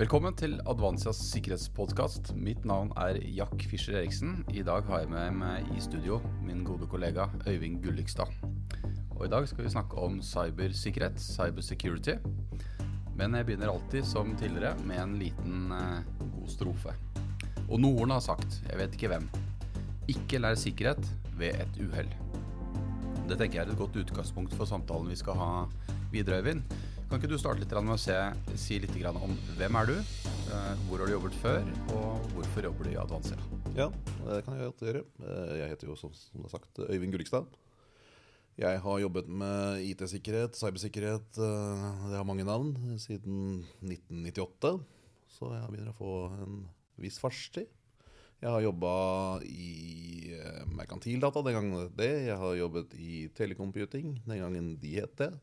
Velkommen til Advansias sikkerhetspodkast. Mitt navn er Jack Fischer Eriksen. I dag har jeg med meg i studio min gode kollega Øyvind Gullikstad. Og I dag skal vi snakke om cybersikkerhet, cybersecurity. Men jeg begynner alltid som tidligere med en liten eh, god strofe. Og noen har sagt, jeg vet ikke hvem, ikke lær sikkerhet ved et uhell. Det tenker jeg er et godt utgangspunkt for samtalen vi skal ha videre, Øyvind. Kan ikke du starte litt med å se, si litt om hvem er du, eh, hvor har du jobbet før, og hvorfor jobber du i Advansia? Ja, det kan jeg godt gjøre. Eh, jeg heter jo som det sagt Øyvind Gullikstad. Jeg har jobbet med IT-sikkerhet, cybersikkerhet, eh, det har mange navn, siden 1998. Så jeg begynner å få en viss fartstid. Jeg har jobba i merkantildata den gangen det. Jeg har jobbet i telecomputing den gangen de het det.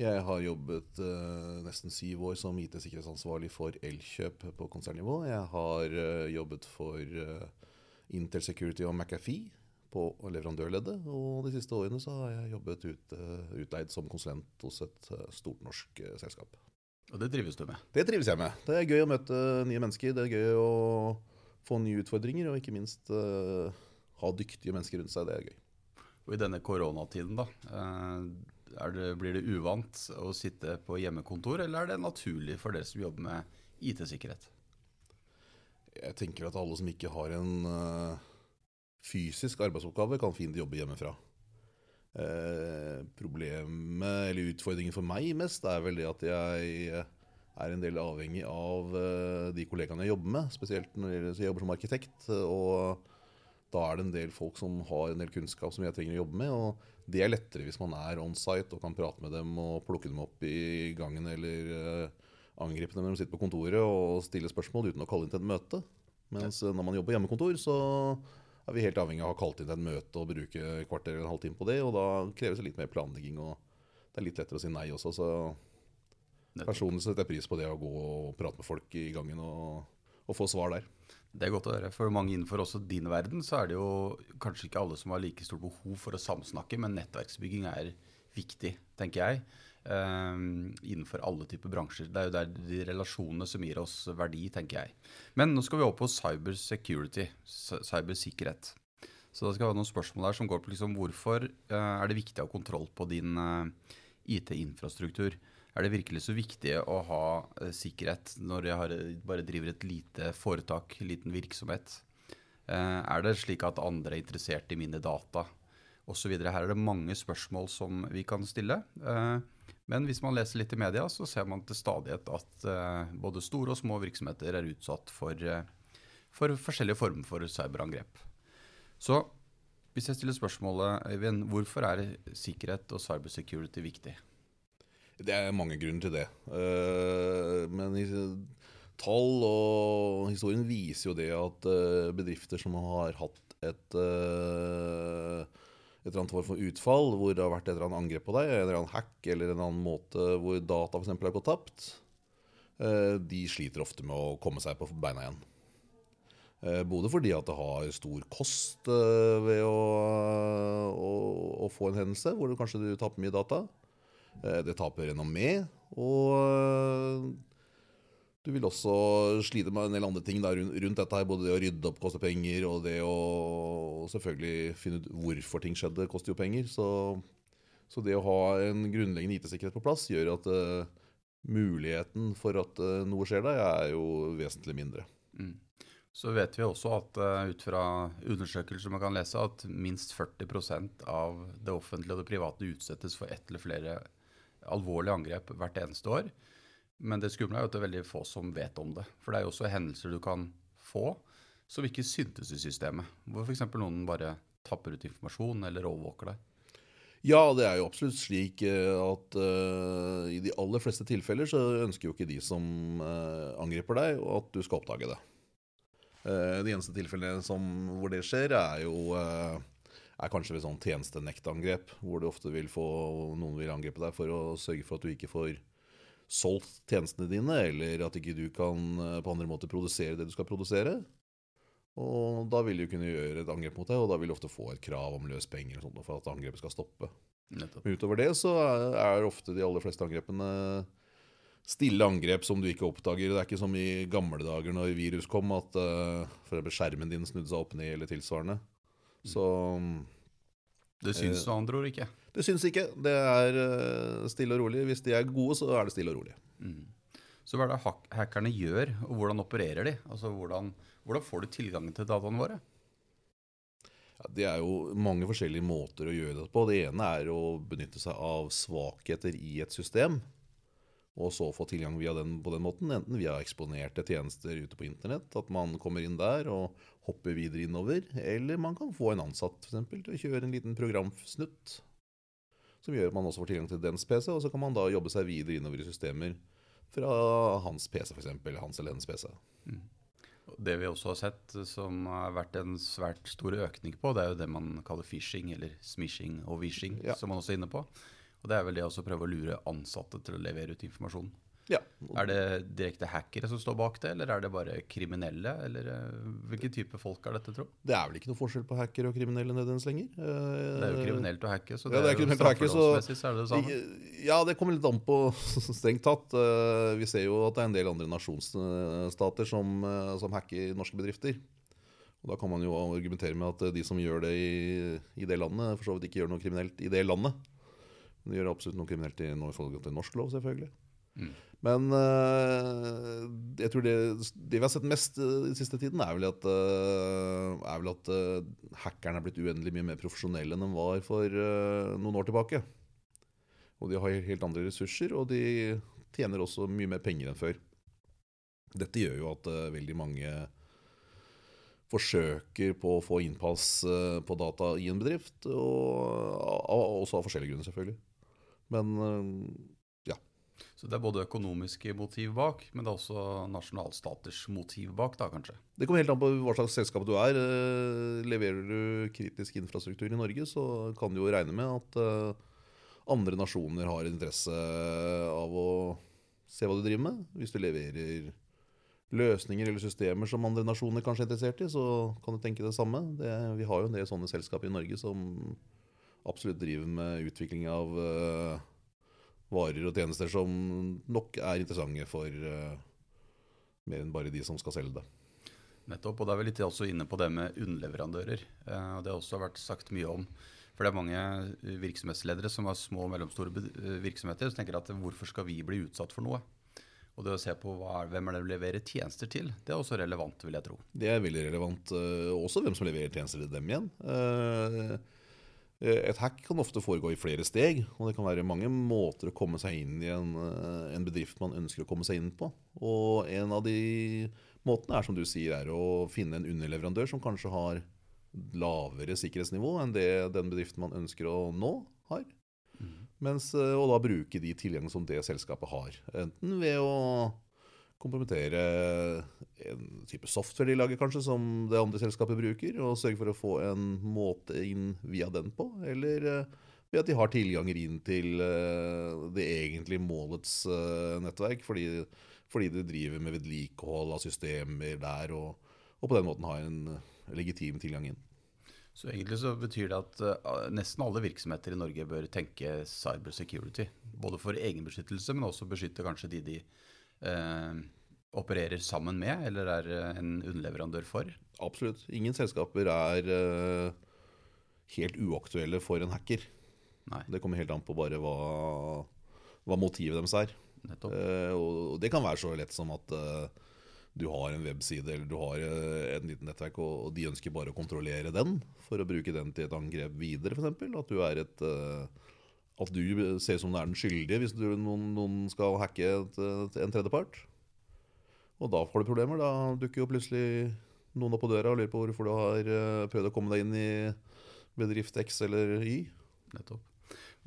Jeg har jobbet uh, nesten syv år som IT-sikkerhetsansvarlig for Elkjøp på konsernnivå. Jeg har uh, jobbet for uh, Intel Security og McAfee på leverandørleddet. Og de siste årene så har jeg jobbet ut, utleid som konsulent hos et stort norsk selskap. Og det trives du med? Det trives jeg med. Det er gøy å møte nye mennesker. Det er gøy å få nye utfordringer, og ikke minst ha dyktige mennesker rundt seg. Det er gøy. Og i denne koronatiden, da det, blir det uvant å sitte på hjemmekontor, eller er det naturlig for dere som jobber med IT-sikkerhet? Jeg tenker at alle som ikke har en uh, fysisk arbeidsoppgave, kan fint jobbe hjemmefra. Uh, problemet, eller utfordringen for meg mest, er vel det at jeg er en del avhengig av uh, de kollegaene jeg jobber med. Spesielt når jeg jobber som arkitekt. og da er det en del folk som har en del kunnskap som jeg trenger å jobbe med. og Det er lettere hvis man er on site og kan prate med dem og plukke dem opp i gangen eller uh, angripe dem når de sitter på kontoret og stille spørsmål uten å kalle inn til et møte. Mens uh, når man jobber på hjemmekontor, så er vi helt avhengig av å ha kalt inn til et møte og bruke et kvarter eller en halvtime på det. Og da kreves det litt mer planlegging, og det er litt lettere å si nei også. Så personlig setter jeg pris på det å gå og prate med folk i gangen og, og få svar der. Det er godt å høre. For mange innenfor også din verden så er det jo kanskje ikke alle som har like stort behov for å samsnakke, men nettverksbygging er viktig, tenker jeg. Um, innenfor alle typer bransjer. Det er jo der de relasjonene som gir oss verdi, tenker jeg. Men nå skal vi over på cyber security, cybersikkerhet. Så da skal vi ha noen spørsmål her som går på liksom, hvorfor uh, er det viktig å ha kontroll på din uh, IT-infrastruktur er det virkelig så viktig å ha eh, sikkerhet når jeg har, bare driver et lite foretak, liten virksomhet? Eh, er det slik at andre er interessert i mine data osv.? Her er det mange spørsmål som vi kan stille. Eh, men hvis man leser litt i media, så ser man til stadighet at både store og små virksomheter er utsatt for, for forskjellige former for cyberangrep. Så hvis jeg stiller spørsmålet, Øyvind, hvorfor er sikkerhet og cybersecurity viktig? Det er mange grunner til det. Uh, men tall og historien viser jo det at uh, bedrifter som har hatt et uh, et eller annet form for utfall, hvor det har vært et eller annet angrep på deg, en eller annen hack eller en annen måte hvor data f.eks. har gått tapt, de sliter ofte med å komme seg på beina igjen. Både fordi at det har stor kost ved å, å, å få en hendelse hvor du kanskje du taper mye data. Eh, det taper renommé. Og eh, du vil også slite med en del andre ting rundt dette. her, Både det å rydde opp koster penger, og det å selvfølgelig finne ut hvorfor ting skjedde, koster jo penger. Så, så det å ha en grunnleggende IT-sikkerhet på plass gjør at uh, muligheten for at uh, noe skjer deg, er jo vesentlig mindre. Mm. Så vet vi også at uh, ut fra undersøkelser man kan lese, at minst 40% av det offentlige og det private utsettes for ett eller flere alvorlige angrep hvert eneste år. Men det skumle er jo at det er veldig få som vet om det. For det er jo også hendelser du kan få som ikke syntes i systemet. Hvor f.eks. noen bare tapper ut informasjon eller overvåker deg. Ja, det er jo absolutt slik eh, at uh, i de aller fleste tilfeller så ønsker jo ikke de som uh, angriper deg, at du skal oppdage det. Uh, de eneste tilfellene som, hvor det skjer, er jo er kanskje ved sånn tjenestenektangrep, hvor du ofte vil få noen vil angripe deg for å sørge for at du ikke får solgt tjenestene dine, eller at ikke du kan eh, på andre måter produsere det du skal produsere. Og da vil de kunne gjøre et angrep mot deg, og da vil du ofte få et krav om løspenger for at angrepet skal stoppe. Nettopp. utover det så er ofte de aller fleste angrepene stille angrep som du ikke oppdager. Det er ikke som i gamle dager når virus kom, at uh, for skjermen din snudde seg opp ned eller tilsvarende. Så Det syns med andre ord ikke. det syns ikke. Det er uh, stille og rolig. Hvis de er gode, så er det stille og rolig. Så hva er det hack hackerne gjør, og hvordan opererer de? Altså hvordan, hvordan får du tilgangen til dataene våre? Ja, det er jo mange forskjellige måter å gjøre det på. Det ene er å benytte seg av svakheter i et system, og så få tilgang via den på den måten. Enten via eksponerte tjenester ute på internett, at man kommer inn der og hopper videre innover. Eller man kan få en ansatt for eksempel, til å kjøre en liten programsnutt. Som gjør at man også får tilgang til dens PC, og så kan man da jobbe seg videre innover i systemer fra hans PC, f.eks. Hans eller hennes PC. Det vi også har sett som har vært en svært stor økning på, det er jo det man kaller phishing, eller smishing og wishing, Ja. som man også er inne på. Og det er vel det å prøve å lure ansatte til å levere ut informasjon. Ja, Er det direkte hackere som står bak det, eller er det bare kriminelle? Eller eh, hvilken type folk er dette, tro? Det er vel ikke noe forskjell på hackere og kriminelle nødvendigvis lenger. Det er jo kriminelt å hacke, så Ja, det, det er er jo straffelovsmessig så er det det samme. Ja, det kommer litt an på strengt tatt. Eh, Vi ser jo at det er en del andre nasjonsstater som, eh, som hacker norske bedrifter. Og Da kan man jo argumentere med at de som gjør det i, i det landet, for så vidt ikke gjør noe kriminelt i det landet. Men de gjør absolutt noe kriminelt i forhold til norsk lov, selvfølgelig. Mm. Men uh, jeg tror det, det vi har sett mest uh, den siste tiden, er vel at, uh, er vel at uh, hackerne er blitt uendelig mye mer profesjonelle enn de var for eh, noen år tilbake. Og de har helt andre ressurser, og de tjener også mye mer penger enn før. Dette gjør jo at eh, veldig mange forsøker på å få innpass eh, på data i en bedrift, og også av forskjellige grunner, selvfølgelig. Men ja. Så det er både økonomiske motiv bak, men det er også nasjonalstaters motiv bak, da kanskje. Det kommer helt an på hva slags selskap du er. Eh, Leverer du kritisk infrastruktur i Norge, så kan du jo regne med at eh, andre nasjoner har interesse av å se hva du driver med. Hvis du leverer løsninger eller systemer som andre nasjoner kanskje er interessert i, så kan du tenke det samme. Det, vi har jo en del sånne selskap i Norge som absolutt driver med utvikling av uh, varer og tjenester som nok er interessante for uh, mer enn bare de som skal selge det. Nettopp, og da er vi litt også inne på det med underleverandører. Uh, det har også vært sagt mye om. For det er mange virksomhetsledere som har små og mellomstore virksomheter som tenker at hvorfor skal vi bli utsatt for noe? Og det å se på er- hvem er det vi leverer tjenester til, det er også relevant, vil jeg tro. Det er veldig relevant. Også hvem som leverer tjenester til dem igjen. Eh, Et hack kan ofte foregå i flere steg, og det kan være mange måter å komme seg inn i en, eh, en bedrift man ønsker å komme seg inn på. Og en av de måtene er som du sier, er å finne en underleverandør som kanskje har lavere sikkerhetsnivå enn det den bedriften man ønsker å nå, har. Mens, eh, og da bruke de tilgjengene som det selskapet har. Enten ved å kompromittere en type software de lager, kanskje, som det andre selskapet bruker, og sørge for å få en måte inn via den på. Eller eh, ved at de har tilganger inn til eh, det egentlige målets eh, nettverk, fordi, fordi de driver med vedlikehold av systemer der, og, og på den måten har en legitim tilgang inn. Så egentlig så betyr det at nesten alle virksomheter i Norge bør tenke cyber security. Både for egenbeskyttelse, men også beskytte kanskje de de eh, opererer sammen med, eller er eh, en underleverandør for. Absolutt. Ingen selskaper er eh, helt uaktuelle for en hacker. Nei, Det kommer helt an på bare hva, hva motivet deres er. Eh, og det kan være så lett som at eh, du har en webside eller du har eh, et lite nettverk, og, de ønsker bare å kontrollere den for å bruke den til et angrep videre, f.eks. At du er et eh, At du ser ut som du er den skyldige hvis du, noen, noen skal hacke et, et, en tredjepart. Og da får du problemer. Da dukker jo plutselig noen opp på døra og lurer på hvorfor du har eh, prøvd å komme deg inn i bedrift X eller Y. Nettopp.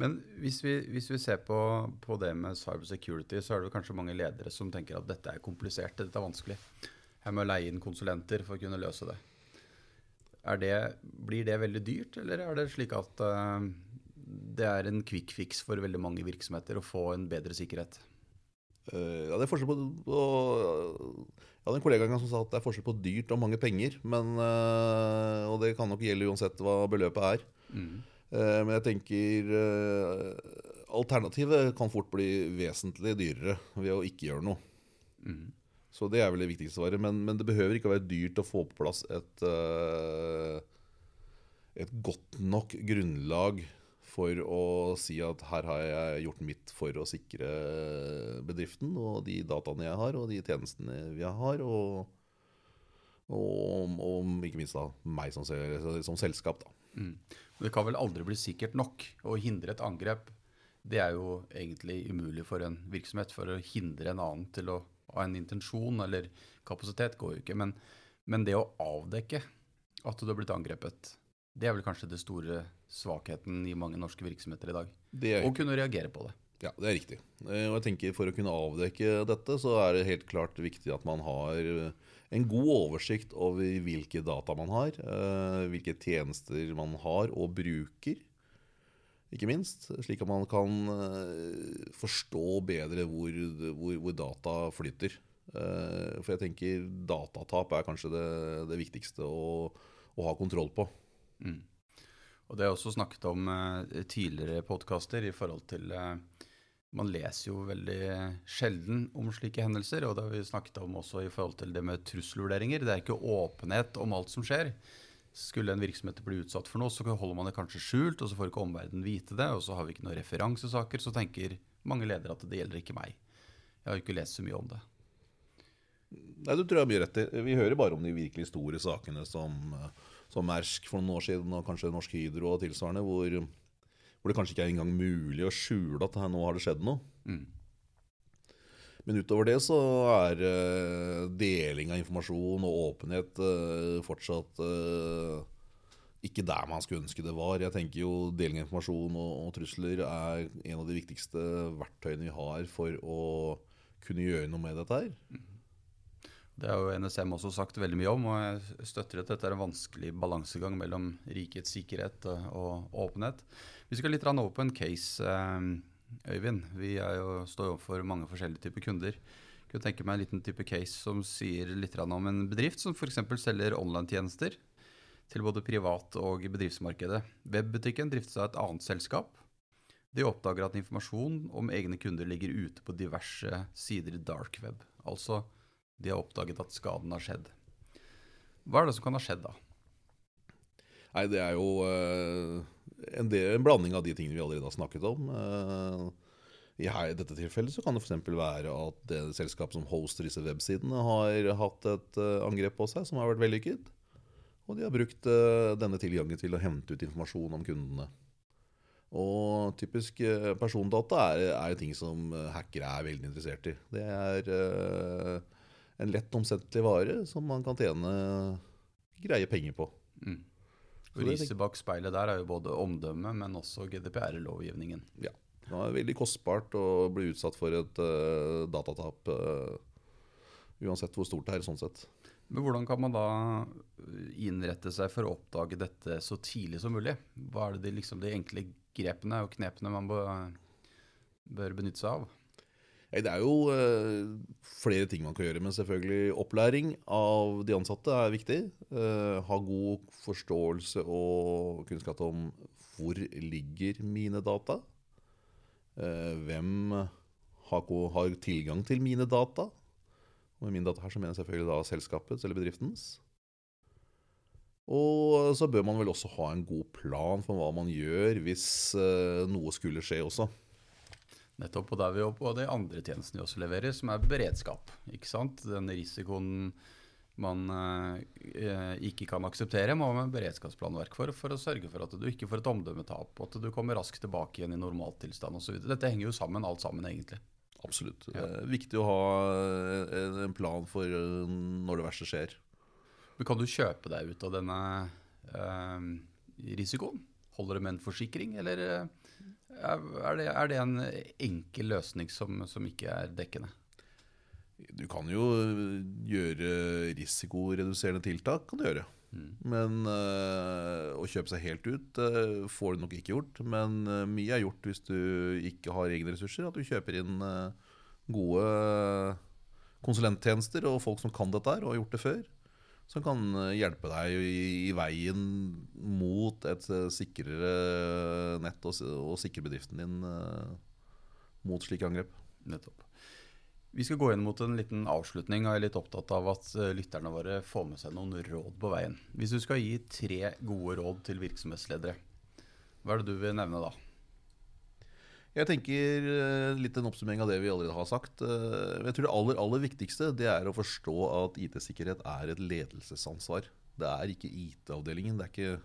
Men hvis vi, hvis vi ser på, på det med cyber security, så er det kanskje mange ledere som tenker at dette er komplisert, dette er vanskelig. Jeg må leie inn konsulenter for å kunne løse det. Det blir det veldig dyrt, eller er det slik at eh, det er en quick fix for veldig mange virksomheter å få en bedre sikkerhet? Eh, ja, det er forskjell på, på Jeg hadde en kollega som sa at det er forskjell på dyrt og mange penger. Men, eh, og det kan nok gjelde uansett hva beløpet er. Mm. Eh, men jeg tenker alternativet kan fort bli vesentlig dyrere ved å ikke gjøre noe. Mm. Så det er vel det viktigste svaret. Men, men det behøver ikke å være dyrt å få på plass et, et godt nok grunnlag for å si at her har jeg gjort mitt for å sikre bedriften og de dataene jeg har, og de tjenestene vi har. og og, og, ikke minst da meg som, som selskap. da. Mm. Det kan vel aldri bli sikkert nok å hindre et angrep. Det er jo egentlig umulig for en virksomhet. For å hindre en annen til å ha en intensjon eller kapasitet går jo ikke. Men, men det å avdekke at du har blitt angrepet, det er vel kanskje det store svakheten i mange norske virksomheter i dag. Og kunne reagere på det. Ja, det er riktig. Eh, og jeg tenker For å kunne avdekke dette, så er det helt klart viktig at man har en god oversikt over hvilke data man har, eh, hvilke tjenester man har og bruker. Ikke minst, slik at man kan eh, forstå bedre hvor, hvor, hvor data flyter. Eh, for jeg tenker datatap er kanskje det, det viktigste å, å, ha kontroll på. Mm. Og Det er også snakket om tidligere podkaster i forhold til man leser jo veldig sjelden om slike hendelser, og det har vi snakket om også i forhold til det med trusselvurderinger. Det er ikke åpenhet om alt som skjer. Skulle en virksomhet bli utsatt for noe, så holder man det kanskje skjult, og så får ikke omverdenen vite det, og så har vi ikke noen referansesaker. Så tenker mange ledere at det gjelder ikke meg. Jeg har jo ikke lest så mye om det. Nei, du tror jeg har mye rett i. Vi hører bare om de virkelig store sakene som, som Mersk for noen år siden, og kanskje Norsk Hydro og tilsvarende, hvor hvor det kanskje ikke er engang mulig å skjule at nå har det skjedd noe. Mm. Men utover det så er uh, deling av informasjon og åpenhet uh, fortsatt uh, ikke der man skulle ønske det var. Jeg tenker jo Deling av informasjon og, og, trusler er en av de viktigste verktøyene vi har for å kunne gjøre noe med dette her. Det har jo NSM også sagt veldig mye om, og jeg støtter at dette er en vanskelig balansegang mellom rikets sikkerhet og åpenhet. Vi skal litt over på en case, eh, Øyvind. Vi jo, står overfor mange forskjellige typer kunder. Jeg kunne tenke meg en liten type case som sier litt om en bedrift som f.eks. selger online-tjenester til både privat- og bedriftsmarkedet. Webbutikken driftes av et annet selskap. De oppdager at informasjon om egne kunder ligger ute på diverse sider i dark web. Altså de har oppdaget at skaden har skjedd. Hva er det som kan ha skjedd da? Nei, det er jo uh, en, del, en, blanding av de tingene vi allerede har snakket om. Uh, I dette tilfellet så kan det f.eks. være at det selskapet som hoster disse websidene, har hatt et uh, angrep på seg som har vært vellykket. Og de har brukt denne tilgangen til å hente ut informasjon om kundene. Og typisk persondata er, er ting som hackere er veldig interessert i. Det er en lett omsettelig vare som man kan tjene greie penger på. Mm. Riset bak speilet der er jo både omdømme, men også GDPR-lovgivningen. Ja. Det er veldig kostbart å bli utsatt for et uh, datatap, uh, uansett hvor stort det er. sånn sett. Men Hvordan kan man da innrette seg for å oppdage dette så tidlig som mulig? Hva er det de, liksom, de enkle grepene og knepene man bør, bør benytte seg av? Det er jo uh, flere ting man kan gjøre, men selvfølgelig opplæring av de ansatte er viktig. Uh, ha god forståelse og kunnskap om hvor ligger mine data. Uh, hvem har, tilgang til mine data? Og med mine data her så mener jeg selvfølgelig da selskapets eller bedriftens. Og så bør man vel også ha en god plan for hva man gjør hvis noe skulle skje også. Nettopp. Og da er vi jo på de andre tjenestene vi også leverer, som er beredskap. ikke sant? Den risikoen man eh, ikke kan akseptere, må man ha beredskapsplanverk for, for å sørge for at du ikke får et omdømmetap, at du kommer raskt tilbake igjen i normaltilstand osv. Dette henger jo sammen, alt sammen, egentlig. Absolutt. Ja. Det er viktig å ha en plan for eh, når det verste skjer. Men kan du kjøpe deg ut av denne eh, risikoen? Holder det med en forsikring, eller? Er det, er det en enkel løsning som, som, ikke er dekkende? Du kan jo gjøre risikoreduserende tiltak. kan du gjøre. Mm. Men øh, å kjøpe seg helt ut øh, får du nok ikke gjort. Men øh, mye er gjort hvis du ikke har egne ressurser. At du kjøper inn gode konsulenttjenester og folk som kan dette her og har gjort det før. Som kan eh, hjelpe deg i, i veien mot et eh, sikrere nett og, og sikre bedriften din eh, mot slike angrep. Nettopp. Vi skal gå inn mot en liten avslutning, jeg er litt opptatt av at eh, lytterne våre får med seg noen råd på veien. Hvis du skal gi tre gode råd til virksomhetsledere, hva er det du vil nevne da? Jeg tenker eh, litt en oppsummering av det vi allerede har sagt. Eh, Jeg tror det aller, aller viktigste det er å forstå at IT-sikkerhet er et ledelsesansvar. Det er ikke IT-avdelingen. Det er ikke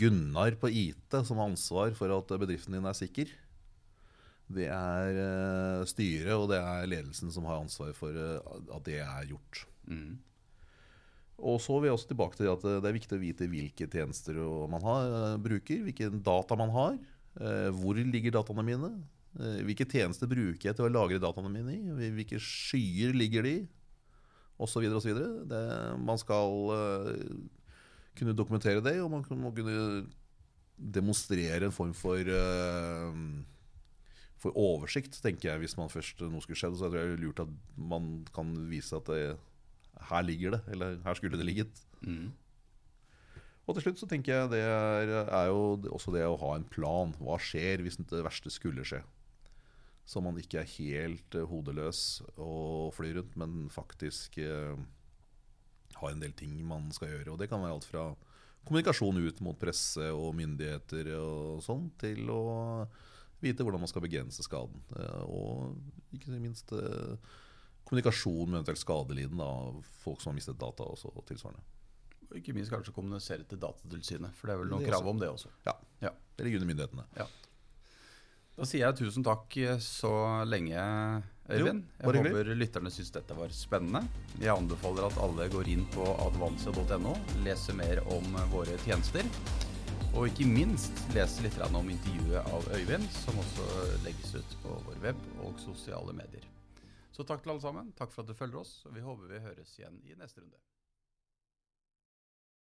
Gunnar på IT som har ansvar for at bedriften din er sikker. Det er eh, styret og det er ledelsen som har ansvar for at det er gjort. Mm. Og så vil jeg også tilbake til at det er viktig å vite hvilke tjenester man har, bruker, hvilke data man har. Eh, Hvor ligger dataene mine? eh, Hvilke tjenester bruker jeg til å lagre dataene mine i? Hvilke skyer ligger de i? Og så videre og så videre. Det, man skal uh, kunne dokumentere det, og man må kunne demonstrere en form for uh, for oversikt, tenker jeg, hvis man først noe skulle skjedd. Så jeg tror det er lurt at man kan vise at det, her ligger det, eller her skulle det ligget. Mm. Og til slutt så tenker jeg det er, er jo også det å ha en plan. Hva skjer hvis det verste skulle skje? Så man ikke er helt eh, hodeløs og flyr rundt, men faktisk eh, har en del ting man skal gjøre. Og det kan være alt fra kommunikasjon ut mot presse og myndigheter og sånn, til å vite hvordan man skal begrense skaden. Eh, og ikke minst eh, kommunikasjon med eventuelt skadelidende folk som har mistet data og tilsvarende. Og ikke minst kanskje kommunisere til Datatilsynet, for det er vel noen krav om det også. Ja. Ja. Det ligger under myndighetene. Da sier jeg tusen takk så lenge, Øyvind. Jeg hyggelig. håper lytterne syns dette var spennende. Jeg anbefaler at alle går inn på advansia.no, leser mer om våre tjenester. Og ikke minst lese litt om intervjuet av Øyvind, som også legges ut på vår web og sosiale medier. Så takk til alle sammen. Takk for at du følger oss, og vi håper vi høres igjen i neste runde.